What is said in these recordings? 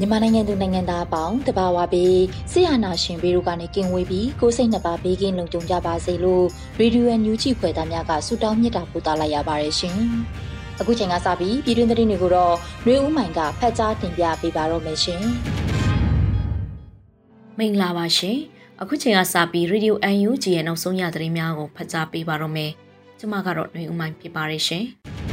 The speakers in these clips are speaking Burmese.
မြန်မာနိုင်ငံသူနိုင်ငံသားအပေါင်းတဘာဝပြီးဆရာနာရှင်ဗီရုကနေကင်ဝေးပြီးကိုစိတ်နှစ်ပါးဘေးကင်းလုံခြုံကြပါစေလို့ရေဒီယိုအန်ယူဂျီဖွယ်သားများကဆုတောင်းမြတ်တာပို့သလိုက်ရပါတယ်ရှင်။အခုချိန်ကစပြီးပြည်တွင်းသတင်းတွေကိုတော့နှွေဦးမိုင်ကဖတ်ကြားတင်ပြပေးပါတော့မယ်ရှင်။မင်္ဂလာပါရှင်။အခုချိန်ကစပြီးရေဒီယိုအန်ယူဂျီရဲ့နောက်ဆုံးရသတင်းများကိုဖတ်ကြားပေးပါတော့မယ်။ကျွန်မကတော့နှွေဦးမိုင်ဖြစ်ပါတယ်ရှင်။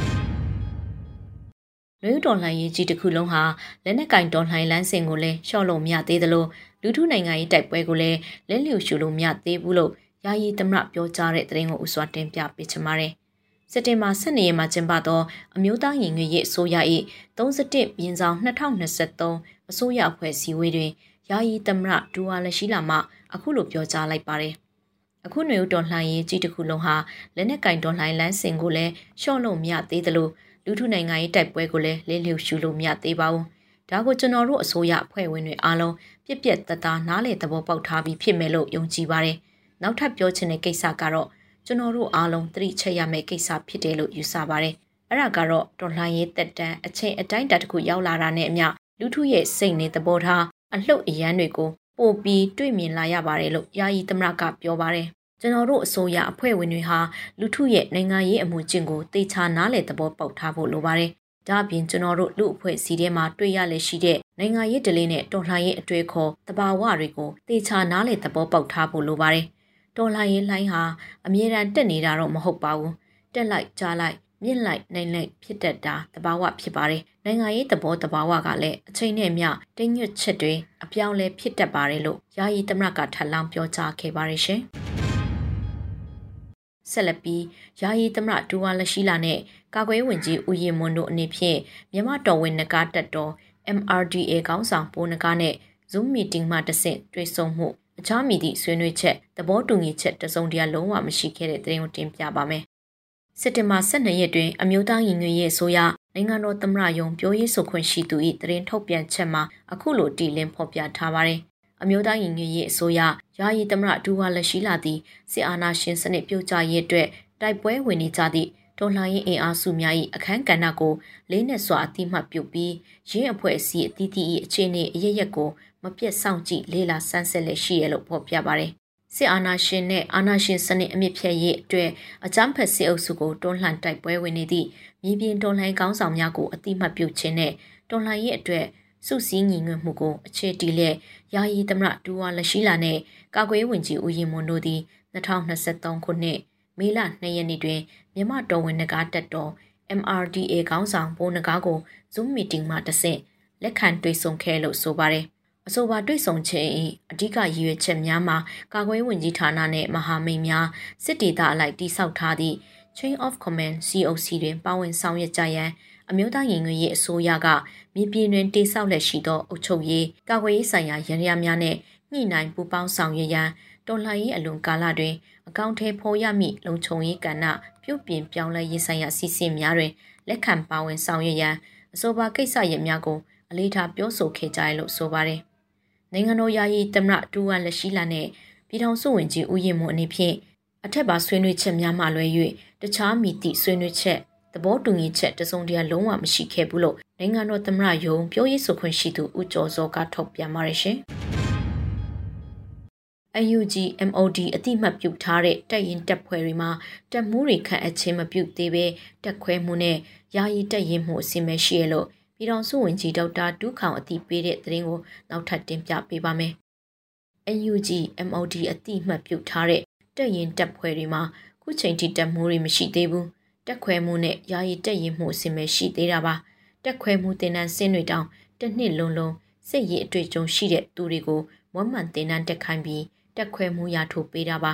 နွေဦးတော်လှန်ရေးကြီးတစ်ခုလုံးဟာလက်နက်ကင်တော်လှန်လမ်းစဉ်ကိုလည်းရှော့လို့မရသေးသလိုလူထုနိုင်ငံရေးတိုက်ပွဲကိုလည်းလက်လျှို့ရှုလို့မရသေးဘူးလို့ယာယီသမရပြောကြားတဲ့သတင်းကိုဥစွာတင်ပြပေးချင်ပါတယ်။စက်တင်ဘာ12ရက်မှာကျင်းပသောအမျိုးသားရင်ငွေရေးအစိုးရ၏31ပြင်ဆောင်2023အစိုးရအဖွဲ့စည်းဝေးတွင်ယာယီသမရဒူဝါလရှိလာမှအခုလိုပြောကြားလိုက်ပါတယ်။အခုຫນွေဦးတော်လှန်ရေးကြီးတစ်ခုလုံးဟာလက်နက်ကင်တော်လှန်လမ်းစဉ်ကိုလည်းရှော့လို့မရသေးသလို လူထုနိုင်ငံရေးတိုက်ပွဲကိုလည်းလေးလျှူရှုလို့မရသေးပါဘူး။ဒါကိုကျွန်တော်တို့အစိုးရအဖွဲ့ဝင်တွေအားလုံးပြက်ပြက်တသားနားလေသဘောပေါက်ထားပြီးဖြစ်မယ်လို့ယုံကြည်ပါတယ်။နောက်ထပ်ပြောချင်တဲ့ကိစ္စကတော့ကျွန်တော်တို့အားလုံးသတိချက်ရမယ့်ကိစ္စဖြစ်တယ်လို့ယူဆပါတယ်။အဲ့ဒါကတော့တော်လှန်ရေးတက်တန်းအချိန်အတိုင်းတာတစ်ခုရောက်လာတာနဲ့အမျှလူထုရဲ့စိတ်နဲ့သဘောထားအလှုပ်အရမ်းတွေကိုပိုပြီးတွေ့မြင်လာရပါတယ်လို့ယာယီသမရကပြောပါတယ် ကျွန်တော်တို့အစိုးရအဖွဲ့ဝင်တွေဟာလူထုရဲ့နိုင်ငံရေးအမှုကျင့်ကိုတေချာနားလည်သဘောပေါက်ထားဖို့လိုပါတယ်။ဒါ့အပြင်ကျွန်တော်တို့လူအဖွဲ့စီထဲမှာတွေ့ရလေရှိတဲ့နိုင်ငံရေးဒလေးနဲ့တော်လှန်ရေးအတွေ့အခေါ်တဘာဝတွေကိုတေချာနားလည်သဘောပေါက်ထားဖို့လိုပါတယ်။တော်လှန်ရေးလိုင်းဟာအမြဲတမ်းတက်နေတာတော့မဟုတ်ပါဘူး။တက်လိုက်ကြားလိုက်မြင့်လိုက်နိုင်လိုက်ဖြစ်တတ်တာတဘာဝဖြစ်ပါတယ်။နိုင်ငံရေးသဘောတဘာဝကလည်းအချိန်နဲ့မျှတင်းညွတ်ချက်တွေအပြောင်းလဲဖြစ်တတ်ပါတယ်လို့ယာယီသမရကထပ်လောင်းပြောကြားခဲ့ပါတယ်ရှင်။ ဆက်လက်ပြီးယာယီသမရဒူဝါလရှိလာနဲ့ကာကွယ်ဝင်ကြီးဦးရင်မွန်တို့အနေဖြင့်မြန်မာတော်ဝင်နဂါတက်တော် MRDA ခေါင်းဆောင်ပိုးနဂါနဲ့ Zoom meeting မှာတဆင့်တွေ့ဆုံမှုအခြားမည်သည့်ဆွေးနွေးချက်သဘောတူညီချက်တစုံတရာလုံးဝမရှိခဲ့တဲ့သတင်းကိုတင်ပြပါမယ်။စစ်တင်ဘာ12ရက်တွင်အမျိုးသားရင်ငွေရေးအစိုးရနိုင်ငံတော်သမ္မတယုံပြောရေးဆိုခွင့်ရှိသူ၏သတင်းထုတ်ပြန်ချက်မှာအခုလိုတည်လင်းဖော်ပြထားပါတယ် အမျိုးသားရင်ငွေရေးအစိုးရယာယီသမရဒူဝါလက်ရှိလာသည့်စစ်အာဏာရှင်စနစ်ပြုတ်ကျရေးအတွက်တိုက်ပွဲဝင်နေကြသည့်တော်လှန်ရေးအင်အားစုများ၏အခမ်းကဏ္ဍကိုလေးနက်စွာအတိမတ်ပြုပြီးရင်းအဖွဲ့အစည်းအသီးသီး၏အခြေအနေအရရက်ကိုမပြတ်စောင့်ကြည့်လေးလာဆန်းစစ်လက်ရှိရလို့ဖော်ပြပါတယ်။စစ်အာဏာရှင်နဲ့အာဏာရှင်စနစ်အမြင့်ဖြတ်ရေးအတွက်အကြမ်းဖက်စစ်အုပ်စုကိုတွန်းလှန်တိုက်ပွဲဝင်နေသည့်မြေပြင်တော်လှန်ကောင်းဆောင်များကိုအတိမတ်ပြုခြင်းနဲ့တော်လှန်ရေးအတွက် စုစည်းညီညွတ်မှုကိုအခြေတည်လက်ယာယီသမရဒူဝါလက်ရှိလာနဲ့ကာကွယ်ဝင်ကြီးဦးရင်မွန်တို့သည်2023ခုနှစ်မေလ2ရက်နေ့တွင်မြန်မာတော်ဝင်နဂါတက်တော် MRDA ခေါင်းဆောင်ဘိုးနဂါကို Zoom meeting မှာတဆင့်လက်ခံတွေ့ဆုံခဲ့လို့ဆိုပါတယ်အဆိုပါတွေ့ဆုံခြင်း၏အဓိကရည်ရွယ်ချက်များမှာကာကွယ်ဝင်ကြီးဌာနနှင့်မဟာမိတ်များစစ်ဒေသအလိုက်တိစောက်ထားသည့် Chain of Command COC တွင်ပါဝင်ဆောင်ရွက်ကြရန် အမျိုးသားရင်ငွေရေးအစိုးရကမြေပြင်တွင်တိစောက်လက်ရှိသောအုပ်ချုပ်ရေးကာကွယ်ရေးဆိုင်ရာရန်ရာများနဲ့ညှိနှိုင်းပူးပေါင်းဆောင်ရွက်ရန်တော်လှန်ရေးအလွန်ကာလတွင်အကောင့်ထဲဖော်ရမည့်လုံခြုံရေးကဏ္ဍပြုပြင်ပြောင်းလဲရေးဆိုင်ရာစီစဉ်များတွင်လက်ခံပါဝင်ဆောင်ရွက်ရန်အဆိုပါကိစ္စရပ်များကိုအလေးထားပြောဆိုခဲ့ကြရလို့ဆိုပါတယ်။နိုင်ငံတော်ယာယီသမရတူဝါလက်ရှိလာနဲ့ပြည်ထောင်စုဝင်ကြီးဦးရင်မွန်အနေဖြင့်အထက်ပါဆွေးနွေးချက်များမှလွဲ၍တခြားမိသည့်ဆွေးနွေးချက် သဘောတူညီချက်တစုံတရာလုံးဝမရှိခဲ့ဘူးလို့နိုင်ငံတော်သမ္မတယုံပြောရေးဆိုခွင့်ရှိသူဦးကျော်စောကထုတ်ပြန်ပါတယ်ရှင် UNG MOD အတိမတ်ပြုထားတဲ့တပ်ရင်တပ်ဖွဲ့တွေမှာတပ်မှုတွေခန့်အပ်ခြင်းမပြုသေးဘဲတက်ခွဲမှုနဲ့ယာယီတပ်ရင်မှုအစီအမရှိရလို့ပြည်တော်စုဝင်ကြီးဒေါက်တာဒုခောင်အတိပေးတဲ့သတင်းကိုနောက်ထပ်တင်ပြပေးပါမယ်။ UNG MOD အတိမတ်ပြုထားတဲ့တပ်ရင်တပ်ဖွဲ့တွေမှာခုချိန်ထိတပ်မှုတွေမရှိသေးဘူး။ တက်ခွဲမှုနဲ့ယာယီတပ်ရင်မှုအစီအမရှိသေးတာပါ။တက်ခွဲမှုတင်နန်းစင်းတွေတောင်တစ်နှစ်လုံးလုံးစစ်ရေးအတွေ့အကြုံရှိတဲ့သူတွေကိုဝမ်းမှန်တင်နန်းတက်ခိုင်းပြီးတက်ခွဲမှုရထိုးပေးတာပါ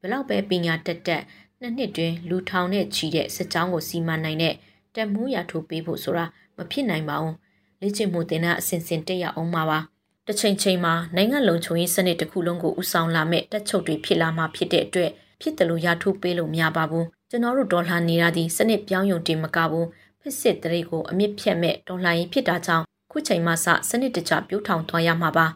ဘလောက်ပဲပညာတက်တက်နှစ်နှစ်တွင်လူထောင်နဲ့ချီတဲ့စစ်ကြောင်းကိုစီမံနိုင်တဲ့တက်မှုရထိုးပေးဖို့ဆိုတာမဖြစ်နိုင်ပါဘူးလေ့ကျင့်မှုတင်တဲ့အစဉ်စဉ်တက်ရအောင်ပါပါတစ်ချိန်ချိန်မှာနိုင်ငံလုံခြုံရေးစနစ်တစ်ခုလုံးကိုဥဆောင်လာမဲ့တက်ချုပ်တွေဖြစ်လာမှာဖြစ်တဲ့အတွက်ဖြစ်တယ်လို့ရထိုးပေးလို့မရပါဘူး ကျွန်တော်တို့ဒေါ်လာနေရသည့်စနစ်ပြောင်းယုံတင်မကဘူးဖြစ်စစ်တရေကိုအမြင့်ဖြတ်မဲ့ဒေါ်လာရင်ဖြစ်တာကြောင့်ခုချိန်မှစစနစ်တကျပြိုးထောင်သွားရမှာပါ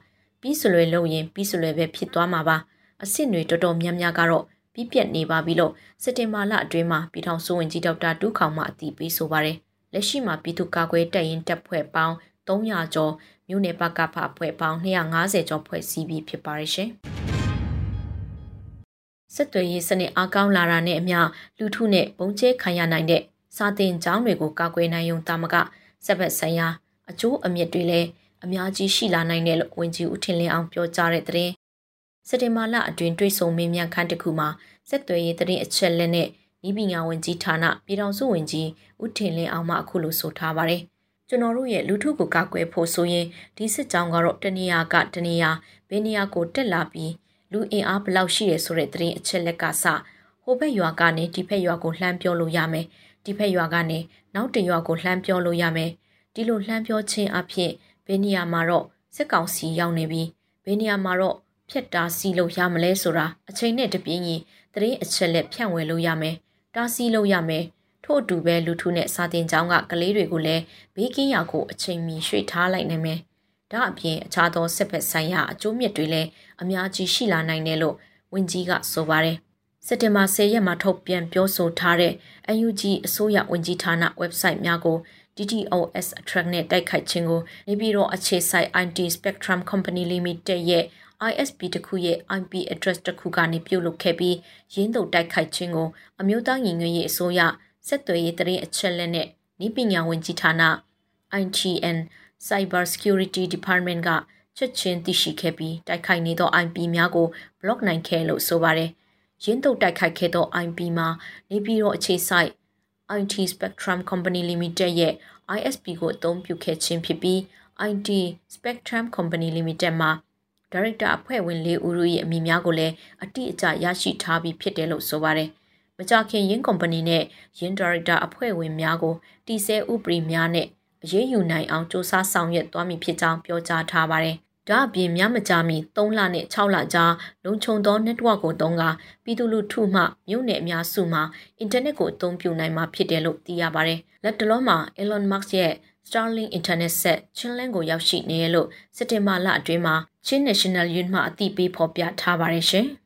ပြီးစလွယ်လုပ်ရင်ပြီးစလွယ်ပဲဖြစ်သွားမှာပါအစ်စ်တွေတော်တော်များများကတော့ပြီးပြက်နေပါပြီလို့စက်တင်ဘာလအတွင်းမှာပြည်ထောင်စုဝင်ကြီးဒေါက်တာတူးခေါင်မှအသိပေးဆိုပါတယ်လက်ရှိမှာပြည်သူ့ကာကွယ်တပ်ရင်တပ်ဖွဲ့ပေါင်း300ကျော်မြို့နယ်ပကဖအဖွဲ့ပေါင်း250ကျော်ဖွဲ့စည်းပြီးဖြစ်ပါတယ်ရှင် စစ်တွေရေးစနစ်အားကောင်းလာတာနဲ့အမျှလူထုနဲ့ပုံကျဲခံရနိုင်တဲ့စာတင်ကျောင်းတွေကိုကာကွယ်နိုင်ုံတာမကစက်ဘက်ဆိုင်ရာအကျိုးအမြင့်တွေလည်းအများကြီးရှိလာနိုင်တယ်လို့ဝန်ကြီးဦးထင်လင်းအောင်ပြောကြားတဲ့တဲ့စက်တင်ဘာလအတွင်းတွေ့ဆုံမေးမြန်းခန်းတစ်ခုမှာစက်သွယ်ရေးတဲ့အချက်လက်နဲ့ဤပညာဝန်ကြီးဌာနပြည်ထောင်စုဝန်ကြီးဦးထင်လင်းအောင်မှအခုလိုဆိုထားပါတယ်ကျွန်တော်တို့ရဲ့လူထုကိုကာကွယ်ဖို့ဆိုရင်ဒီစစ်ကြောင်းကတော့တနေရာကတနေရာဘယ်နေရာကိုတက်လာပြီး လူအင်အားဘလောက်ရှိရဆိုတဲ့သတင်းအချက်လက်ကစဟိုဘက်ရွာကနေဒီဘက်ရွာကိုလှမ်းပြောလို့ရမယ်ဒီဘက်ရွာကနေနောက်တရွာကိုလှမ်းပြောလို့ရမယ်ဒီလိုလှမ်းပြောခြင်းအဖြစ်ဘယ်နေရာမှာတော့စစ်ကောင်စီရောက်နေပြီးဘယ်နေရာမှာတော့ဖြတ်တာစီလို့ရမလဲဆိုတာအချိန်နဲ့တပြင်းရင်တရင်အချက်လက်ဖြန့်ဝေလို့ရမယ်တားဆီးလို့ရမယ်ထို့အတူပဲလူထုနဲ့စာတင်ကျောင်းကကလေးတွေကိုလည်းဘေးကင်းရာကိုအချိန်မီရွှေ့ထားလိုက်နိုင်မယ် ဒါအပြင်အခြားသောစစ်ဖက်ဆိုင်ရာအကျိုးမြတ်တွေလည်းအများကြီးရှိလာနိုင်တယ်လို့ဝန်ကြီးကဆိုပါတယ်စက်တင်ဘာ10ရက်မှာထုတ်ပြန်ပြောဆိုထားတဲ့ UNG အစိုးရဝန်ကြီးဌာန website များကို DDoS attract နဲ့တိုက်ခိုက်ခြင်းကိုနေပြည်တော်အခြေစိုက် IT Spectrum Company Limited ရဲ့ ISP တခုရဲ့ IP address တခုကနေပြုလုပ်ခဲ့ပြီးရင်းတို့တိုက်ခိုက်ခြင်းကိုအမျိုးသားညီညွတ်ရေးအစိုးရဆက်သွယ်ရေးတရင်အချက်လက်နဲ့ဤပညာဝန်ကြီးဌာန ITN Cyber Security Department ကချက်ချင်းသိရှိခဲ့ပြီးတိုက်ခိုက်နေသော IP များကို block နိုင်ခဲ့လို့ဆိုပါတယ်။ရင်းတို့တိုက်ခိုက်ခဲ့သော IP မှာနေပြည်တော်အခြေစိုက် IT Spectrum Company Limited ရဲ့ ISP ကိုအသုံးပြုခဲ့ခြင်းဖြစ်ပြီး IT Spectrum Company Limited မှာဒါရိုက်တာအဖွဲ့ဝင်၄ဦးရဲ့အမည်များကိုလည်းအတိအကျရရှိထားပြီးဖြစ်တယ်လို့ဆိုပါတယ်။မကြခင်ရင်းကုမ္ပဏီနဲ့ရင်းဒါရိုက်တာအဖွဲ့ဝင်များကိုတီဆဲဥပဒေများနဲ့ အရေးယူနိုင်အောင်စ조사ဆောင်ရွက်သွားမည်ဖြစ်ကြောင်းပြောကြားထားပါတယ်။ဒါအပြင်များမကြာမီ3လနဲ့6လကြာလုံခြုံသော network ကိုသုံးကပြည်သူလူထုမှမြို့နယ်အများစုမှာအင်တာနက်ကိုအသုံးပြုနိုင်မှာဖြစ်တယ်လို့သိရပါတယ်။လက်တလုံးမှာ Elon Musk ရဲ့ Starlink Internet Set ချင်းလန်းကိုရောက်ရှိနေရလို့စက်တင်ဘာလအတွင်းမှာချင်း National Union မှအသိပေးဖော်ပြထားပါတယ်ရှင်။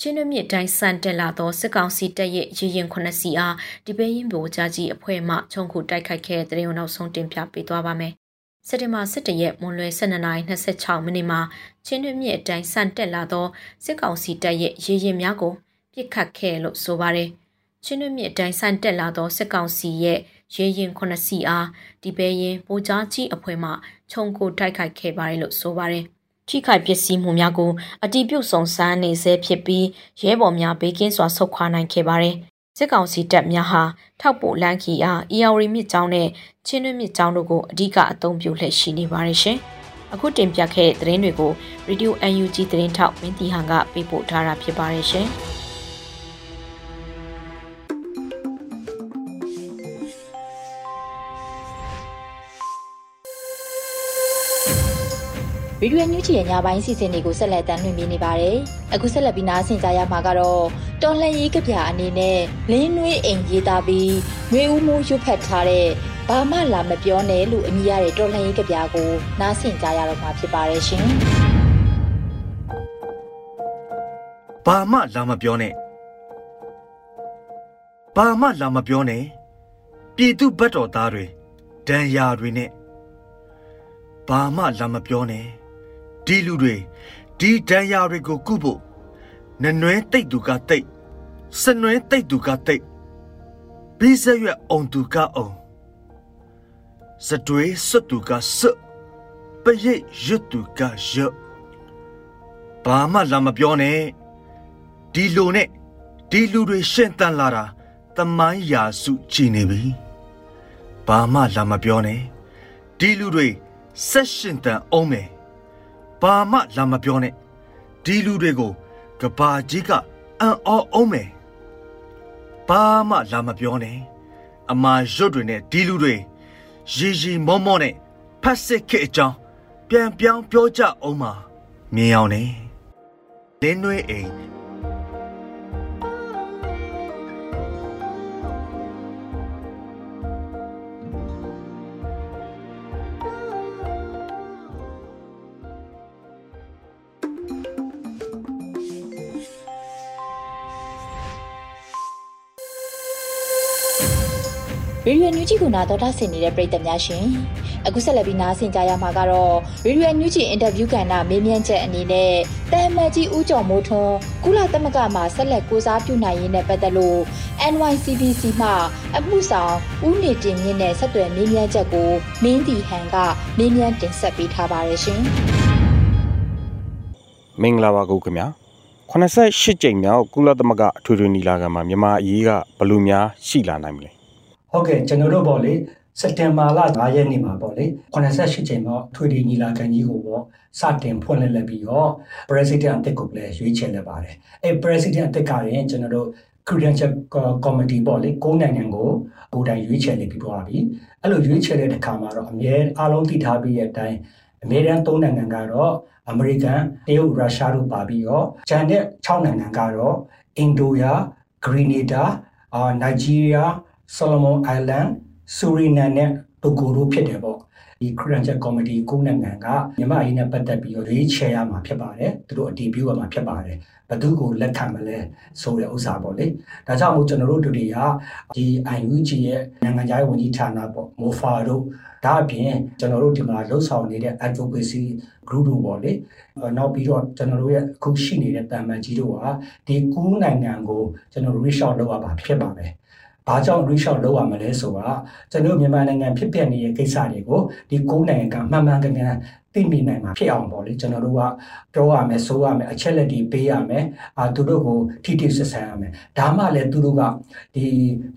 ချင်းမြစ်တိုင်းစံတက်လာသောစစ်ကောင်စီတပ်ရဲ့ရေရင်9စီအားဒီပဲရင်ဗိုလ်ကြားကြီးအဖွဲ့မှခြုံခုတိုက်ခိုက်ခဲ့တဲ့တဲ့နောက်ဆုံးတင်ပြပေးသွားပါမယ်။စက်တင်ဘာ17ရက်မွန်လွယ်12:26မိနစ်မှာချင်းမြစ်တိုင်းစံတက်လာသောစစ်ကောင်စီတပ်ရဲ့ရေရင်များကိုပစ်ခတ်ခဲ့လို့ဆိုပါတယ်။ချင်းတွမြင့်တိုင်းဆန်တက်လာသောစစ်ကောင်စီရဲ့ရေရင်ခုနှစ်စီအားဒီပဲရင်ပိုကြားကြီးအဖွဲ့မှခြုံကိုတိုက်ခိုက်ခဲ့ပါတယ်လို့ဆိုပါတယ်။ ထိခိုက်ပစ္စည်းမှုများကိုအတီးပြုတ်ဆောင်ဆန်းနေဆဲဖြစ်ပြီးရဲဘော်များဘေးကင်းစွာဆုတ်ခွာနိုင်ခဲ့ပါတယ်။စစ်ကောင်စီတပ်များဟာထောက်ပို့လန်ခီအားအီယာရီမြစ်ကြောင်းနဲ့ချင်းတွမြစ်ကြောင်းတို့ကိုအဓိကအသုံးပြုလှည့်ရှိနေပါတယ်ရှင်။အခုတင်ပြခဲ့တဲ့သတင်းတွေကို Radio UNG သတင်းထောက်မင်းတီဟန်ကပေးပို့ထားတာဖြစ်ပါတယ်ရှင်။ ဗီဒီယိုညွှန်ချီရဲ့ညပိုင်းစီစဉ်တွေကိုဆက်လက်တင်ပြနေပါတယ်။အခုဆက်လက်ပြီးနားဆင်ကြရမှာကတော့တော်လှန်ရေးကဗျာအနေနဲ့လင်းနွေးအိမ်ရေးသားပြီးနှွေဦးမိုးရွတ်ဖတ်ထားတဲ့ဘာမှလာမပြောနဲ့လို့အမည်ရတဲ့တော်လှန်ရေးကဗျာကိုနားဆင်ကြရတော့မှာဖြစ်ပါတယ်ရှင်။ဘာမှလာမပြောနဲ့ဘာမှလာမပြောနဲ့ပြည်သူဘတ်တော်သားတွေဒဏ်ရာတွေနဲ့ဘာမှလာမပြောနဲ့ ဒီလူတွေဒီဒဏ်ရာတွေကိုကုဖို့နနွဲတိတ်သူကတိတ်စနွဲတိတ်သူကတိတ်ဘိစရွက်အောင်သူကအောင်စတွေးစွတ်သူကစွတ်ပရိတ်ရွတ်သူကရွတ်ဘာမှလာမပြောနဲ့ဒီလိုနဲ့ဒီလူတွေရှင်းတန်လာတာတမိုင်းရာစုကြည်နေပြီဘာမှလာမပြောနဲ့ဒီလူတွေဆက်ရှင်တန်အောင်မယ် ဘာမှလာမပြောနဲ့ဒီလူတွေကိုကဘာကြီးကအံ့ဩအောင်မယ်ဘာမှလာမပြောနဲ့အမာရွတ်တွေနဲ့ဒီလူတွေရီရီမောမောနဲ့ဖတ်စစ်ခေအကြောင်းပြန်ပြောင်းပြောကြအောင်ပါမြင်အောင်နဲ့လင်းနှွေးအိမ် ရေဒီယိုညူဂျီကိုနာတော်တာဆင်နေတဲ့ပရိသတ်များရှင်အခုဆက်လက်ပြီးနားဆင်ကြရမှာကတော့ရေဒီယိုညူဂျီအင်တာဗျူးကဏ္ဍမေးမြန်းချက်အနေနဲ့တမ်မတ်ကြီးဦးကျော်မိုးထွန်းကုလသမဂ္ဂမှာဆက်လက်ကိုစားပြုနိုင်ရေးနဲ့ပတ်သက်လို့ NYCBC မှအမှုဆောင်ဦးနေတင်မြင့်နဲ့ဆက်သွယ်မေးမြန်းချက်ကိုမင်းတီဟန်ကမေးမြန်းတင်ဆက်ပေးထားပါတယ်ရှင်မင်္ဂလာပါကိုခင်ဗျာ88ကြိမ်မြောက်ကုလသမဂ္ဂအထွေထွေညီလာခံမှာမြန်မာအရေးကဘယ်လိုများရှိလာနိုင်မလဲ ဟုတ်ကဲ့ကျွန်တော်တို့ပေါ့လေစက်တင်ဘာလ9ရက်နေ့မှာပေါ့လေ88ချိန်မှာထွေထွေညီလာခံကြီးကိုပေါ့စတင်ဖွင့်လှစ်လက်ပြီးတော့ president အသစ်ကိုလည်းရွေးချယ်လက်ပါတယ်အဲ president အသစ်ကရင်ကျွန်တော်တို့ credential committee ပေါ့လေကိုးနိုင်ငံကိုကိုယ်တိုင်ရွေးချယ်နေပြီးသွားပြီအဲ့လိုရွေးချယ်တဲ့အခါမှာတော့အမြဲအားလုံးသိထားပြီးတဲ့အတိုင်းအမေရိကန်၃နိုင်ငံကတော့အမေရိကန်တရုတ်ရုရှားတို့ပါပြီးတော့ဂျန်တဲ့6နိုင်ငံကတော့အင်ဒိုယာဂရီနီဒါအာနိုင်ဂျီးရီးယား ဆယ်လမွန်အိုင်လန်ဆူရီနန်နဲ့တိုဂိုတို့ဖြစ်တယ်ပေါ့ဒီခရန်ချက်ကော်မတီကိုနိုင်ငံကမြန်မာအရေးနဲ့ပတ်သက်ပြီးတော့ရွေးချယ်ရမှာဖြစ်ပါတယ်သူတို့အတည်ပြုရမှာဖြစ်ပါတယ်ဘသူကိုလက်ခံမလဲဆိုတဲ့ဥစ္စာပေါ့လေဒါကြောင့်မို့ကျွန်တော်တို့တို့တွေကဒီ IUG ရဲ့နိုင်ငံခြားရေးဝန်ကြီးဌာနပေါ့မိုဖာတို့ဒါအပြင်ကျွန်တော်တို့ဒီမှာလှုပ်ဆောင်နေတဲ့ advocacy group တို့ပေါ့လေနောက်ပြီးတော့ကျွန်တော်တို့ရဲ့အခုရှိနေတဲ့တာမန်ကြီးတို့ကဒီကူးနိုင်ငံကိုကျွန်တော် reach out လုပ်ရပါဖြစ်ပါမယ် ဘာကြောင့် reach out လုပ်ရမလဲဆိုတာကျွန်တော်မြန်မာနိုင်ငံဖြစ်ပျက်နေတဲ့ကိစ္စတွေကိုဒီကိုးနိုင်ငံကမှန်မှန်ကန်ကန်သိမိနိုင်မှာဖြစ်အောင်ပေါ့လေကျွန်တော်တို့ကပြောရမယ်ဆိုရမယ်အချက်လက်တွေပေးရမယ်အာသူတို့ကိုထိထိဆက်ဆံရမယ်ဒါမှလည်းသူတို့ကဒီ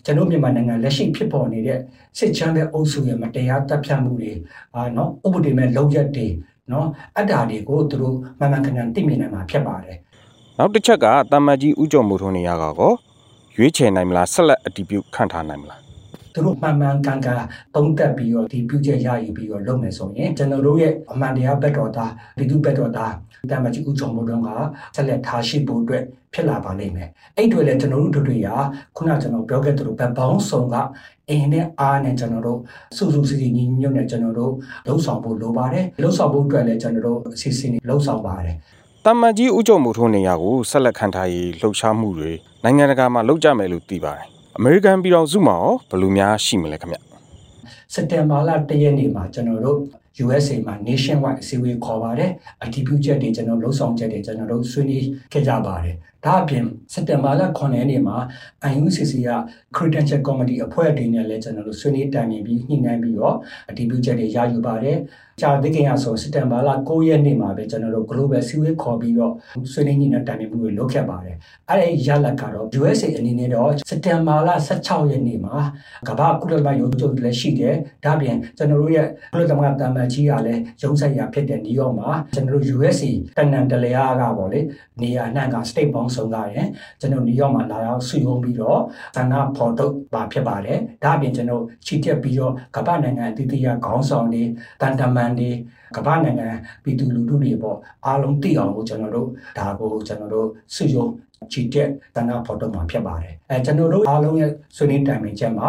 ကျွန်တော်မြန်မာနိုင်ငံလက်ရှိဖြစ်ပေါ်နေတဲ့စစ်ချမ်းတဲ့အုပ်စုရဲ့မတရားတပ်ဖြတ်မှုတွေအာနော်ဥပဒေမဲ့လုံရက်တွေနော်အတ္တာတွေကိုသူတို့မှန်မှန်ကန်ကန်သိမြင်နိုင်မှာဖြစ်ပါတယ်နောက်တစ်ချက်ကတာမတ်ကြီးဥကြုံမှုထုံးနေရကော ရွေးချယ်နိုင်မလားဆက်လက်အတည်ပြုခန့်ထားနိုင်မလားသူတို့မှန်မှန်ကန်ကန်သုံးသပ်ပြီးတော့ဒီပြုချက်ရယူပြီးတော့လုပ်မယ်ဆိုရင်ကျွန်တော်တို့ရဲ့အမှန်တရားဘက်တော်သားပြည်သူဘက်တော်သားတမကြီးဦးချုံမိုးတုံးကဆက်လက်ထားရှိဖို့အတွက်ဖြစ်လာပါလိမ့်မယ်အဲ့တွေလည်းကျွန်တော်တို့တို့တွေကခုနကျွန်တော်ပြောခဲ့သလိုဘက်ပေါင်းစုံကအင်းနဲ့အားနဲ့ကျွန်တော်တို့စုစုစည်းစည်းညီညွတ်နဲ့ကျွန်တော်တို့လှုပ်ဆောင်ဖို့လိုပါတယ်လှုပ်ဆောင်ဖို့အတွက်လည်းကျွန်တော်တို့အစီအစဉ်လှုပ်ဆောင်ပါတယ် တမန်ကြီးဦးချုပ်မှုထိုးနေရကိုဆက်လက်ခံထားရေးလှုပ်ရှားမှုတွေနိုင်ငံတကာမှာလုပ်ကြမယ်လို့သိပါတယ်အမေရိကန်ပြည်တော်စုမှာရောဘယ်လိုများရှိမလဲခင်ဗျစက်တင်ဘာလ၁ရက်နေ့မှာကျွန်တော်တို့ USA မှာ nationwide အစည်းအဝေးခေါ်ပါတယ်အတည်ပြုချက်တွေကျွန်တော်လှုပ်ဆောင်ချက်တွေကျွန်တော်တို့ဆွေးနွေးခဲ့ကြပါတယ်ဒါအပြင်စက်တင်ဘာလ9ရက်နေ့မှာ IUCC က Credential Committee အဖွဲ့အစည်းနဲ့လည်းကျွန်တော်တို့ဆွေးနွေးတိုင်ပင်ပြီးညှိနှိုင်းပြီးတော့အတည်ပြုချက်တွေရယူပါတယ်ကြာသိခင်ရဆိုစက်တင်ဘာလ9ရက်နေ့မှာပဲကျွန်တော်တို့ Global စည်းဝေးခေါ်ပြီးတော့ဆွေးနွေးညှိနှိုင်းတိုင်ပင်မှုတွေလုပ်ခဲ့ပါတယ်အဲ့ဒီရလဒ်ကတော့ USA အနေနဲ့တော့စက်တင်ဘာလ16ရက်နေ့မှာကမ္ဘာကုလသမဂ္ဂရုံးချုပ်လည်းရှိတယ်ဒါအပြင်ကျွန်တော်တို့ရဲ့ကုလသမဂ္ဂတမန်ကြီးကလည်းရုံးဆိုင်ရာဖြစ်တဲ့နယူးယောက်မှာကျွန်တော်တို့ USA တနန်တလျာကပေါ့လေနေရာနှံ့က state ပေါင်းစုံကရင်ကျွန်တော်နယူးယောက်မှာလာရောက်ဆွေးနွေးပြီးတော့သန္တာဖော်ထုတ်ပါဖြစ်ပါတယ်ဒါအပြင်ကျွန်တော်ချီတက်ပြီးတော့ကမ္ဘာနိုင်ငံအသီးသီးကခေါင်းဆောင်တွေတန်တမန်တွေကမ္ဘာနိုင်ငံပြည်သူလူထုတွေပေါ့အားလုံးသိအောင်ကိုကျွန်တော်တို့ဒါကိုကျွန်တော်တို့ဆွေးနွေးချီတက်တနာဖော်တော့မှာဖြစ်ပါတယ်အဲကျွန်တော်တို့အားလုံးရဲ့ဆွေးနွေးတိုင်ပင်ချက်မှာ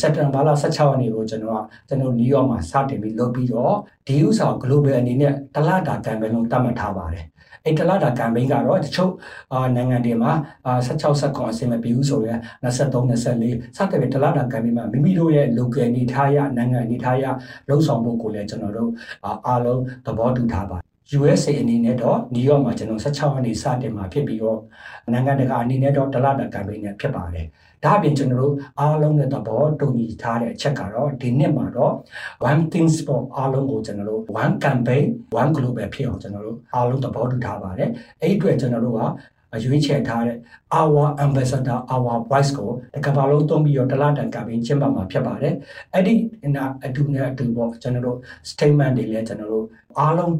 စက်တင်ဘာလ16ရက်နေ့ကိုကျွန်တော်ကကျွန်တော်နယူးယောက်မှာစတင်ပြီးလုပ်ပြီးတော့ဒီဥစ္စာ global အနေနဲ့တလတာကံပဲလုံးတတ်မှတ်ထားပါတယ် အဲ့တလတာ campaign ကတော့တချို့နိုင်ငံတွေမှာ16 19အဆင့်မပြီးဘူးဆိုရင်23 24စသဖြင့်တလတာ campaign မှာမိမိတို့ရဲ့ local နေထားရနိုင်ငံနေထားရလှုပ်ဆောင်ဖို့ကိုလည်းကျွန်တော်တို့အားလုံးသဘောတူထားပါ USA အနေနဲ့တော့နယူးယောက်မှာကျွန်တော်16ရက်နေ့စတင်မှာဖြစ်ပြီးတော့နိုင်ငံတကာအနေနဲ့တော့ဒလတာကမ်ပိန်းနဲ့ဖြစ်ပါတယ်။ ဒါအပြင်ကျွန်တော်တို့အားလုံးနဲ့သဘောတူညီထားတဲ့အချက်ကတော့ဒီနှစ်မှာတော့ one things for အားလုံးကိုကျွန်တော်တို့ one campaign one global ဖြစ်အောင်ကျွန်တော်တို့အားလုံးသဘောတူထားပါတယ်။အဲ့ဒီအတွက်ကျွန်တော်တို့ကရွေးချယ်ထားတဲ့ our ambassador our voice ကိုတကဘာလုံးသုံးပြီးတော့တလားတန်ကပ်ပြီးကျင်းပမှာဖြစ်ပါတယ်အဲ့ဒီအတူနဲ့အတူပေါ့ကျွန်တော်တို့ statement တွေလည်းကျွန်တော်တို့အားလုံး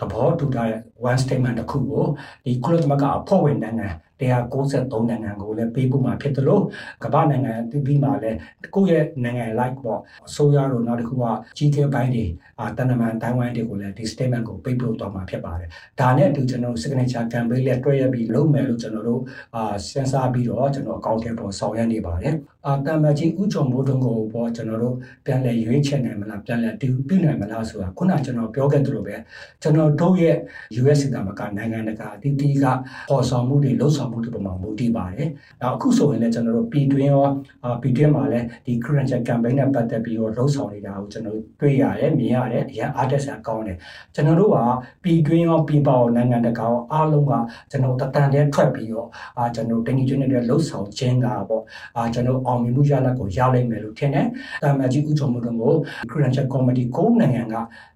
သဘောတူထားတဲ့ one statement တစ်ခုကိုဒီကုလသမဂ္ဂအဖွဲ့ဝင်နိုင်ငံ 193နိုင်ငံကိုလည်းပေးပို့မှာဖြစ်တယ်လို့ကမ္ဘာနိုင်ငံတိတိမှာလည်းကိုယ့်ရဲ့နိုင်ငံ like ပေါ့အစိုးရတို့နောက်တစ်ခုကကြီးသေးပိုင်းတွေအာတန်တမန်တိုင်းဝိုင်းတွေကိုလည်းဒီ statement ကိုပေးပို့တော့မှာဖြစ်ပါတယ်ဒါနဲ့အတူကျွန်တော်တို့ signature campaign လည်းတွဲရပြီးလုပ်မယ်လို့ကျွန်တော်တို့အာစဉ်းစားပြီးတော့ကျွန်တော်အကောင့်ထဲပေါ်ဆောင်ရွက်နေပါတယ်အာတမန်ကြီးဥကြုံမိုးတုံးကိုပေါ့ကျွန်တော်တို့ပြန်လည်ရွေးချယ်နိုင်မလားပြန်လည်တူပြုနိုင်မလားဆိုတာခုနကျွန်တော်ပြောခဲ့သလိုပဲကျွန်တော်တို့ရဲ့ US တာမကနိုင်ငံတကာအသီးသီးကပေါ်ဆောင်မှုတွေလှုပ်ဆောင်မှုတွေပေါ်မှာမူတည်ပါတယ်။နောက်အခုဆိုရင်လည်းကျွန်တော်တို့ပြည်တွင်းရောပြည်တွင်းမှာလည်းဒီ current campaign နဲ့ပတ်သက်ပြီးတော့လှုပ်ဆောင်နေတာကိုကျွန်တော်တွေ့ရတယ်မြင်ရတယ်အရင် artist ကကောင်းတယ်။ကျွန်တော်တို့ကပြည်တွင်းရောပြည်ပရောနိုင်ငံတကာရောအားလုံးကကျွန်တော်တတန်တဲ့ထွက်ပြီးတော့အာကျွန်တော်တင်ကြီးကျွန်းတဲ့လှုပ်ဆောင်ခြင်းကပေါ့အာကျွန်တော်အောင်မြင်မှုရလဒ်ကိုရလိမ့်မယ်လို့ထင်တယ်။တာမကြီးဥချုံမှုတို့ကို current comedy ကိုနိုင်ငံက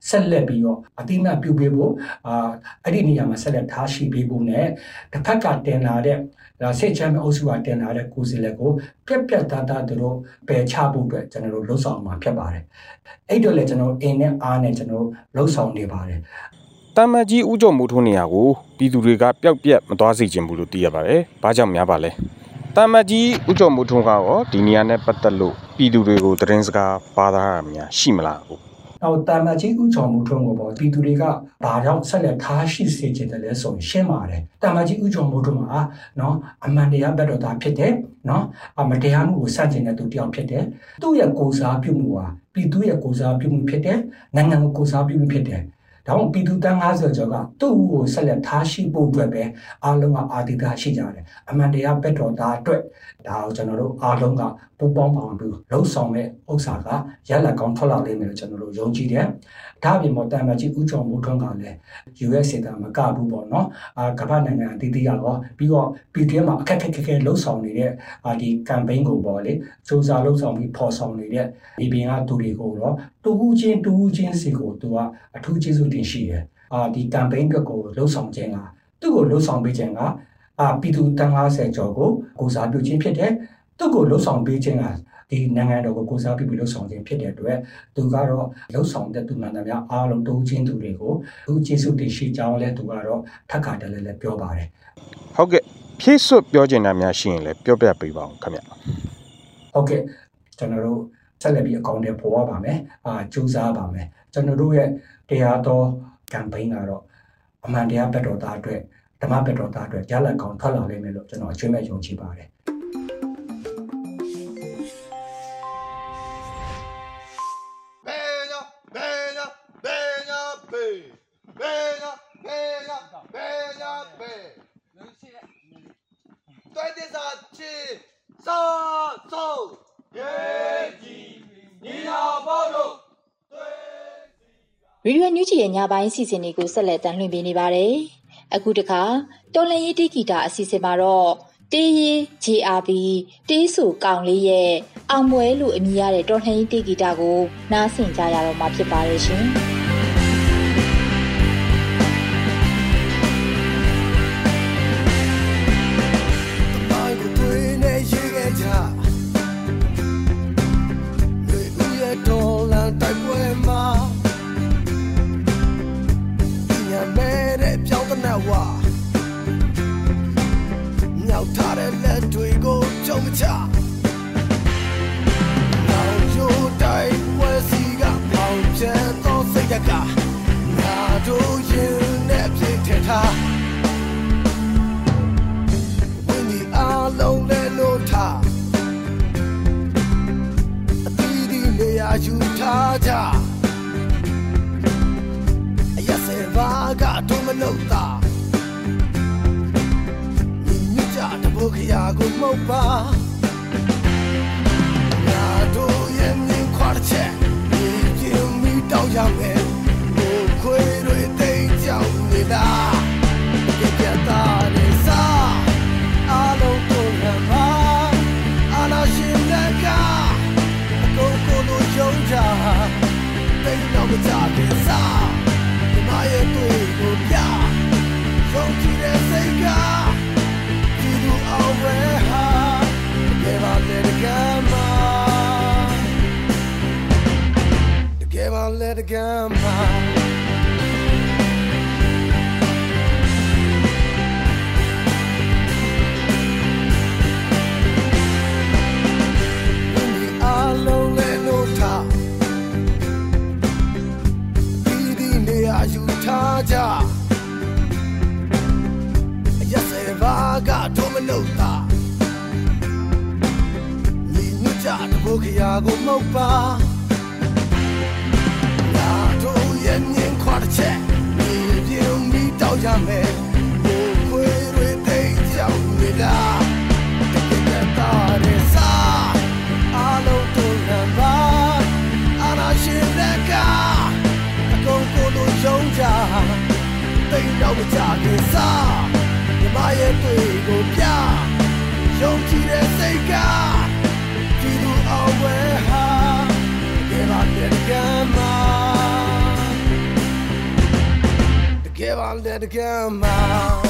ဆက်လက်ပြီးတော့အတိအမှတ်ပြုပေးဖို့အာအဲ့ဒီနေရာမှာဆက်လက်ထားရှိပေးဖို့နဲ့တစ်ဖက်ကတင်လာတဲ့ဒါစိတ်ချမ်းအုပ်စုကတင်လာတဲ့ကိုယ်စီလက်ကိုပြက်ပြက်သားသားတို့ပယ်ချဖို့အတွက်ကျွန်တော်တို့လှုပ်ဆောင်မှာဖြစ်ပါတယ်။အဲ့တော့လည်းကျွန်တော်အင်းနဲ့အားနဲ့ကျွန်တော်လှုပ်ဆောင်နေပါတယ်။တမန်ကြီးဥကြုံမှုထိုးနေရကိုပြည်သူတွေကပျောက်ပြက်မသွားစေချင်ဘူးလို့သိရပါတယ်။ဘာကြောင့်များပါလဲ။တမန်ကြီးဥကြုံမှုထုံးကရောဒီနေရာနဲ့ပတ်သက်လို့ပြည်သူတွေကိုသတင်းစကားပါသားရများရှိမလားဟုတ် နောက်တာမကြီးဥချော်မှုထုံးကိုပေါ့ပြည်သူတွေကဘာကြောင့်ဆက်လက်ထားရှိစေချင်တယ်လဲဆိုရင်ရှင်းပါတယ်တာမကြီးဥချော်မှုထုံးမှာနော်အမှန်တရားဘက်တော်သားဖြစ်တယ်နော်အမတရားမှုကိုစတင်တဲ့သူတယောက်ဖြစ်တယ်သူ့ရဲ့ကိုစားပြုမှုဟာပြည်သူရဲ့ကိုစားပြုမှုဖြစ်တယ်နိုင်ငံကိုကိုစားပြုမှုဖြစ်တယ်ဒါမှပြည်သူတန်း90ကျော်ကသူ့ကိုဆက်လက်ထားရှိဖို့အတွက်ပဲအားလုံးကအာတိတာရှိကြတယ်အမှန်တရားဘက်တော်သားအတွက်ဒါကိုကျွန်တော်တို့အားလုံးက ပူပေါင်းပါဝင်ပြီးလှုပ်ဆောင်တဲ့ဥစ္စာကရလက်ကောင်းထွက်လာလိမ့်မယ်လို့ကျွန်တော်တို့ယုံကြည်တယ်ဒါအပြင်ပေါ်တန်မကြီးဥချုံမိုးထွန်းကလည်း US စင်တာမကဘူးပေါ့နော်အာကမ္ဘာနိုင်ငံအသီးသီးရောပြီးတော့ PTM မှာအခက်ခက်ခဲလှုပ်ဆောင်နေတဲ့အာဒီ campaign ကိုပေါ့လေစူးစမ်းလှုပ်ဆောင်ပြီးဖော်ဆောင်နေတဲ့ဒီပင်ကသူတွေကိုတော့တူဦးချင်းတူဦးချင်းစီကိုသူကအထူးကျေးဇူးတင်ရှိတယ်အာဒီ campaign အတွက်ကိုလှုပ်ဆောင်ခြင်းကသူ့ကိုလှုပ်ဆောင်ပေးခြင်းကအာပြည်သူတန်း90ကျော်ကိုကိုစားပြုခြင်းဖြစ်တယ် သူ့ကိုလှုပ်ဆောင်ပေးခြင်းကဒီနိုင်ငံတော်ကိုကိုစားပြုပြီးလှုပ်ဆောင်ခြင်းဖြစ်တဲ့အတွက်သူကတော့လှုပ်ဆောင်တဲ့သူမှန်သမျှအားလုံးတိုးချင်းသူတွေကိုသူကျေးဇူးတင်ရှိကြောင်းလဲသူကတော့ထပ်ခါတလဲလဲပြောပါတယ်ဟုတ်ကဲ့ဖြည့်စွတ်ပြောချင်တာများရှိရင်လည်းပြောပြပေးပါအောင်ခင်ဗျဟုတ်ကဲ့ကျွန်တော်တို့ဆက်လက်ပြီးအကောင့်တွေပေါ်ရပါမယ်အာစူးစမ်းပါမယ်ကျွန်တော်တို့ရဲ့တရားတော် campaign ကတော့အမှန်တရားဘက်တော်သားအတွက်ဓမ္မဘက်တော်သားအတွက်ရလဒ်ကောင်းထွက်လာလိမ့်မယ်လို့ကျွန်တော်အချင်းမဲ့ယုံကြည်ပါတယ် ရေဒီယိုညူချီရဲ့ညပိုင်းစီစဉ်တွေကိုဆက်လက်တင်လွှင့်ပေးနေပါတယ်။အခုတခါတော်လန်ရေးတီဂီတာအစီအစဉ်မှာတော့တေးရီ JRB တေးဆူကောင်လေးရဲ့အောင်ပွဲလို့အမည်ရတဲ့တော်လှန်ရေးတီဂီတာကိုနားဆင်ကြရတော့မှာဖြစ်ပါတယ်ရှင်။ ခရာကိုမှုတ်ပါငါတို့ရဲ့မြင်ခွာတဲ့ချက်ဒီကျင်းမီတောင်းရမယ်ကိုခွေ နေရာယူထားကြအရက်စဲဘာကတို့မနှုတ်တာညီညွတ်ကြတဘုခရာကိုမဟုတ်ပါ မြင်ခွာတစ်ချက်မြေပြုံမိတောက်ရမယ်ဘိုးခွေတွေတိတ်ကြောက်နေတာတကယ်တာတဲ့စာအလုံးတို့လမ်းပါအနာရှင်တဲ့ကအကုန်ကိုယ်လိုယုံကြတိတ်တော့မကြခင်စားမြမရဲ့တွေ့ကိုပြယုံကြည်တဲ့စိတ်ကဒီလိုအဝဲဟာကဲပါတဲ့ကမ်းမ တကယ်ပါ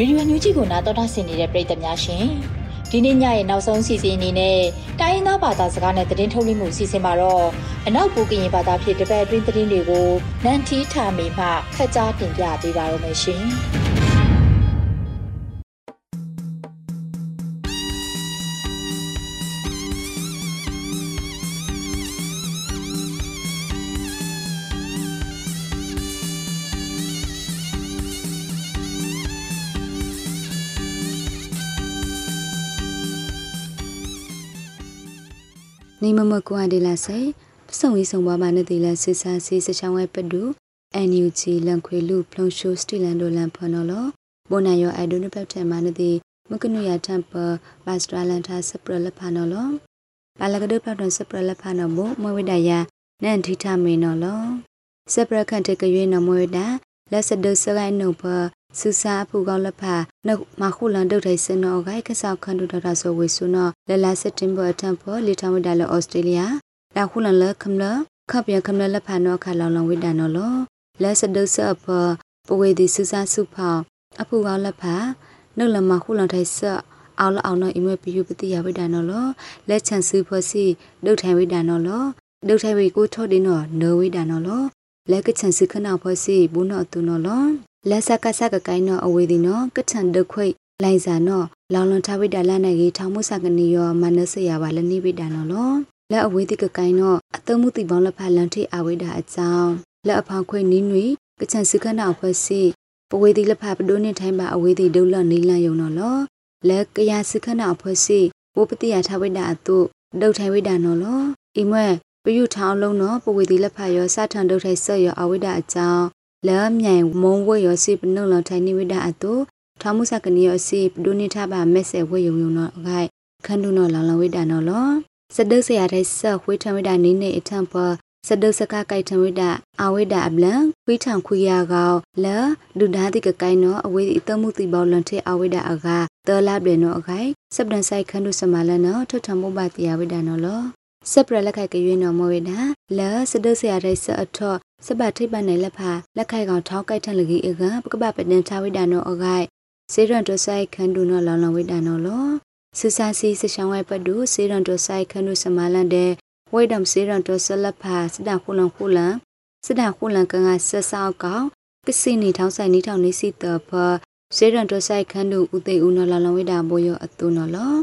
ရေဒီယိုညူဂျီကိုနာတော်တာဆင်နေတဲ့ပရိသတ်များရှင်ဒီနေ့ညရဲ့နောက်ဆုံးစီစဉ်အနေနဲ့တိုင်းရင်းသားဘာသာစကားနဲ့သတင်းထုတ်လွှင့်မှုစီစဉ်မှာတော့အနောက်ဘူကရင်ဘာသာဖြစ်တပတ်အတွင်းသတင်းတွေကိုနန်တီထာမီမှဖတ်ကြားတင်ပြပေးပါရမရှင် နေမမကွာဒီလာဆေပစုံဝီဆုံဘွားမနတိလဆစ်စာစီစချောင်းဝဲပဒူ NUG လန်ခွေလူဖလုံရှိုစတီလန်ဒိုလန်ဖနော်လဘိုနာယောအိုင်ဒိုနပက်တဲမနတိမကနုရတမ်ပဘတ်စတရလန်သာစပရလဖနော်လဘာလကဒပလတ်စပရလဖနော်ဘမဝိဒယာနန်ထိထမေနော်လစပရခန့်တကရွေးနော်မဝိဒါလက်စဒုစရိုင်းနုဖ စူစာဖူကောက်လက်ဖာနှုတ်မခုလန်ဒုတ်ထိုင်စနောဂိုင်ကဆောက်ခန်ဒူတော်တာဆိုဝေဆုနောလလစက်တင်ဘာတမ်ဖောလီထမဒါလဩစတြေးလျဒါခုလန်လခမလခပ်ရခမလလက်ဖာနောခါလောင်လောင်ဝိဒါနောလောလက်စဒုစအဖပဝေဒီစူစာစုဖောအဖူကောက်လက်ဖာနှုတ်လမခုလန်ထိုင်စအောင်လအောင်နောအမွေပြယူပတိယဝိဒါနောလောလက်ချန်စုဖောစီဒုတ်ထိုင်ဝိဒါနောလောဒုတ်ထိုင်ဝိကိုထော့ဒီနောနောဝိဒါနောလောလက်ကချန်စခနာဖောစီဘူးနောတူနောလော လက်ဆက်ကဆက်ကကိုင်းနောအဝေဒီနောကချန်ဒခွိလိုင်စာနောလောင်လွန်ထဝိဒါလနိုင်ကြီးထောင်မှုစကနီယောမနစရပါလနိဝိဒါနောလောလက်အဝေဒီကကိုင်းနောအသုံးမှုတိပေါင်းလက်ဖလန်ထိအဝိဒါအကြောင်းလက်အဖောင်ခွိနင်းနွေကချန်စခနာဖောစီပဝေဒီလက်ဖပဒိုနေထိုင်းပါအဝေဒီဒုလနီလန်ယုံနောလောလက်ကရစခနာဖောစီဝပတိယထဝိဒါအတုဒုတ်ထိုင်ဝိဒါနောလောအိမွဲပယုထောင်းလုံးနောပဝေဒီလက်ဖယောစထန်ဒုတ်ထိုင်ဆော့ယောအဝိဒါအကြောင်း လဲမြိုင်မုံဝဲရစီပနုလထိုင်နိဝိဒအတုထာမှုစကနီရစီပဒုနိထဘာမက်ဆေဝဲယုံယုံနော်ဂိုင်ခန္ဓုနော်လောင်လောင်ဝိဒနော်လောစဒုစရတဲ့ဆခွေးထဝိဒနိနေအထံပစဒုစကကိုက်ထဝိဒအဝိဒအပလံခွေးထံခွေရကောလဲဒုဒာတိကကိုင်းနော်အဝိအတမှုတိဘောလွန်ထေအဝိဒအကတောလပ်တယ်နော်အခိုင်စပဒန်ဆိုင်ခန္ဓုစမလနော်ထထမုပတိယဝိဒနော်လောစပရလက်ခိုက်ကရွေးနော်မဝိဒလဲစဒုစရတဲ့ဆအထော စပထိပ်ပနိုင်လက်ဖာလက်ခိုက်ကောင်ထောက်ကိုက်ထန်လကြီးအကပကပပဒန်ချဝိဒနောအခိုက်စေရန်တိုဆိုင်ခန်ဒူနော်လောင်လောင်ဝိဒါနော်လောစစာစီစရှောင်းဝဲပဒူစေရန်တိုဆိုင်ခန်ဒူစမလန်တဲ့ဝိဒမ်စေရန်တိုဆလဖာစဒခုလန်ခုလန်စဒခုလန်ကငါဆဆောက်ကောင်ပစိနီထောင်းဆိုင်နီထောင်းနေစီတဖစေရန်တိုဆိုင်ခန်ဒူဥသိဦးနော်လောင်လောင်ဝိဒါဘောယောအတူနော်လော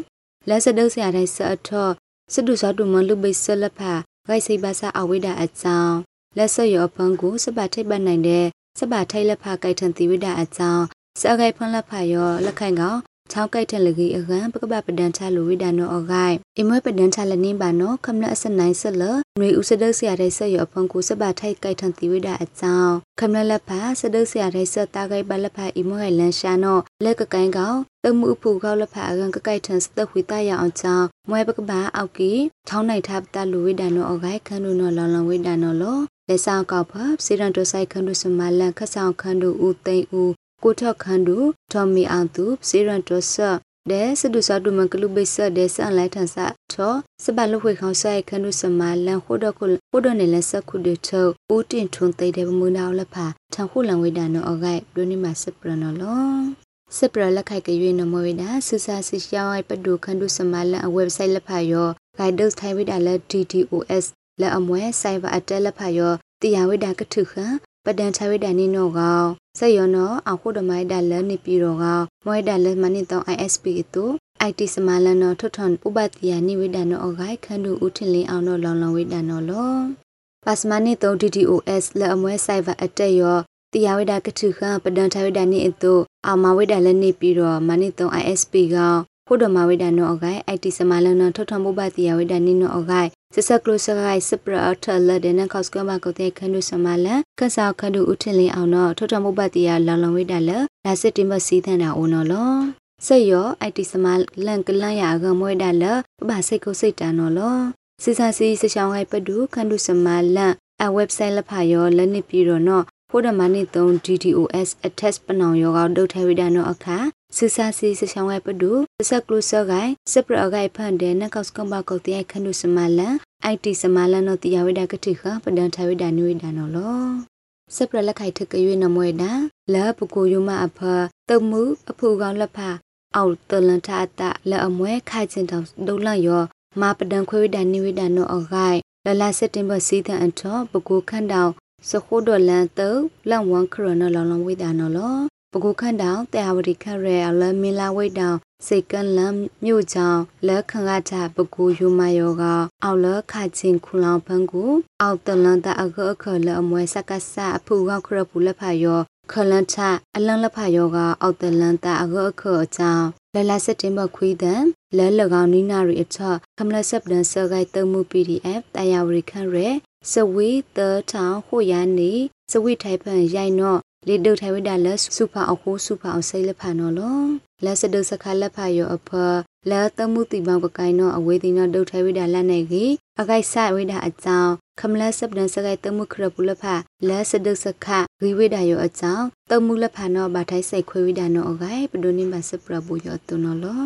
လက်စဒုတ်ဆရာတိုင်းစအထောစဒုစောတူမလူပိဆလဖာဂိုက်စိဘာစာအဝိဒါအကြောင်း လက်ဆရောဖန်ကိုစပါထိပ်ပတ်နိုင်တဲ့စပါထိုက်လက်ဖာကိုက်ထန်သီဝိဒါအကြောင်းစအဂိုက်ဖန်လက်ဖာရောလက်ခိုင်ကောင်ချောင်းကိုက်ထန်လကြီးအကံပကပပဒန်ချလူဝိဒါနောအဂိုက်အမွေပဒန်ချလနင်းပါနောခမလအစနိုင်ဆလနွေဥစဒဆရာတဲ့ဆက်ရဖန်ကိုစပါထိုက်ကိုက်ထန်သီဝိဒါအကြောင်းခမလလက်ဖာစဒဆရာတဲ့ဆက်တာဂိုက်ပါလက်ဖာအမွေလန်ရှာနောလက်ကကိုင်းကောင်တမှုဖူကောက်လက်ဖာအကံကကိုက်ထန်စတဝိတရအောင်ချောင်းမွေပကပအောက်ကီထောင်းနိုင်ထပ်တလူဝိဒါနောအဂိုက်ခန်းနုနောလောင်လောင်ဝိဒါနောလော လက်ဆောင်ကောက်ဖပ်စေရန်တိုဆိုင်ခန်းတို့စမလန်ခဆောင်ခန်းတို့ဦးသိန်းဦးကိုထောက်ခန်းတို့ထော်မီအောင်သူစေရန်တိုဆဒဲစဒုစာဒုမကလူပိစဒဲဆန်လိုက်ထန်စာထောစပလုခွေခေါဆိုင်ခန်းတို့စမလန်ဟိုဒခုဟိုဒနေလက်စခုတွေထောဦးတင်ထွန်သိတဲ့မူနာလဖာထန်ခုလံဝိဒါနောအဂိုက်ဒိုနီမစပရနောလောစပရလက်ခိုက်ကရွေးနမဝိဒါဆူစာစီရှောင်းအိုက်ပဒုခန်းတို့စမလန်အဝက်ဆိုက်လက်ဖာယော guidance ထိုင်ဝိဒါလက် DDoS လက်အမွဲ cyber attack လက်ဖာယောတရားဝိဒါကထုခပဒန်ချဝိဒါနိနောကောဆက်ယောနောအခုဒမိုင်ဒါလနိပီရောကောမွဲဒါလမနိတော ISP တု IT စမလနောထွထွန်ဥပတိယနိဝိဒါနောအဂိုက်ခန္ဓုဥထင်လင်းအောင်တော့လောင်လောင်ဝိဒါနောလောပစမနိတော DDoS လက်အမွဲ cyber attack ရောတရားဝိဒါကထုခပဒန်ချဝိဒါနိအတုအာမဝိဒါလနိပီရောမနိတော ISP ကော ဖို့ဒမဝိဒါနောအဂိုက် IT စမလနောထွထွန်ဥပတိယဝိဒါနိနောအဂိုက်စစကလုစဂိုင်စပရအထလဒနခောက်စကမကုတဲ့ခန္ဓုစမလန်ကဆောက်ခန္ဓုဥထင်လင်းအောင်တော့ထောထမုပ္ပတိယလောင်လောင်ဝိဒါလလာစစ်တင်မစီသန်တာအိုနော်လောဆက်ရောအိုက်တီစမလန်ကလန်ရကမွေဒါလပပစိတ်ကိုစိတ်တန်နော်လောစစ်စာစီစချောင်းဟိုက်ပဒုခန္ဓုစမလန်အဝက်ဆိုက်လဖာရောလက်နစ်ပြီးတော့နော်ဖိုဒမနိ3 DDoS attest ပနောင်ယောကဒုတ်ထဲဝိဒါနောအခါ စစာစီစချောင်းဝဲပဒုစက်ကလုစဂိုင်စပရဂိုင်ဖန်တဲ့နကောက်စကမကုတ်တဲ့ခန္ဓုစမလန် IT စမလန်နောတိယဝိဒါကတိခပဒန်ထဝိဒါနွေဒါနောလောစပရလက်ခိုက်ထကရွေးနမွေဒါလပကိုယမအဖတမှုအဖူကောင်လက်ဖအောက်တလန်ထအတလက်အမွဲခိုက်ချင်းတောင်ဒုလန့်ယောမာပဒန်ခွေဝိဒါနိဝိဒါနောအဂိုင်လလစက်တင်ဘာစီတဲ့အထောပကိုခန့်တောင်စခိုးတော်လန်တုလန့်ဝမ်ခရနလောင်လောင်ဝိဒါနောလော ပကိုခန့်တောင်တဲဝရီခရဲအလမီလာဝိတောင်စိတ်ကန်လမ်မြို့ကြောင့်လက်ခံကချပကူယူမယောကအောက်လခချင်းခုလောင်ဖန်ကိုအောက်တလန်တအခအခလအမွဲစကဆအဖူကခရပူလက်ဖာယောခလန်ချအလန်လက်ဖာယောကအောက်တလန်တအခအခအကြောင်းလလစက်တင်ဘာခွေးတဲ့လဲလကောင်နီနာရီအချခမလဆပ်ဒန်ဆဂိုက်တမှု PDF တယာဝရီခရဲစဝီတထောင်ဟိုယာနေစဝီထိုင်ဖန်ရိုင်နော့ လေဒုထိုင်ဝိဒါလစုဖာအခုစုဖာအောင်စိတ်လက်ဖာနော်လောလက်စဒုစခါလက်ဖာယောအဖလဲတမှုတိပောင်ကကိုင်နောအဝေးတိနောဒုထိုင်ဝိဒါလက်နေကြီးအကိုက်ဆဝိဒါအကြောင်းခမလဆပ်ဒန်စကိုက်တမှုခရပူလက်ဖာလက်စဒုစခဂီဝိဒါယောအကြောင်းတမှုလက်ဖာနောဘာထိုင်စိတ်ခွေဝိဒါနောအကိုက်ပဒိုနိမစပရဘူယောတုနော်လော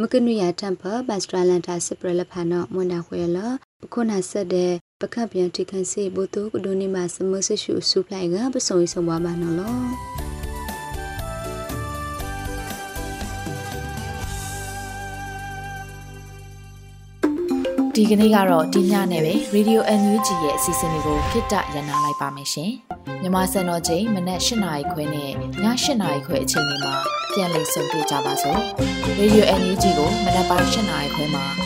မကနုရတမ်ဖဘတ်စထရလန်တာစပရလက်ဖာနောမွန်ဒါခွေလပခုနာဆက်တဲ့ ပကပ်ပြန်ထိခန့်စေဘုတုကဒိုနီမှာစမဆရှုစုပလိုက်ကပစုံဆုံပါမနော်လောဒီကနေ့ကတော့ဒီညနဲ့ပဲ Radio NUG ရဲ့အစီအစဉ်လေးကိုခਿੱတရနာလိုက်ပါမယ်ရှင်။မြမစံတော်ချိန်မနက်၈နာရီခွဲနဲ့ည၈နာရီခွဲအချိန်တွေမှာပြန်လည်ဆုံတွေ့ကြပါစို့။ Radio NUG ကိုမနက်ပိုင်း၈နာရီခွဲမှာ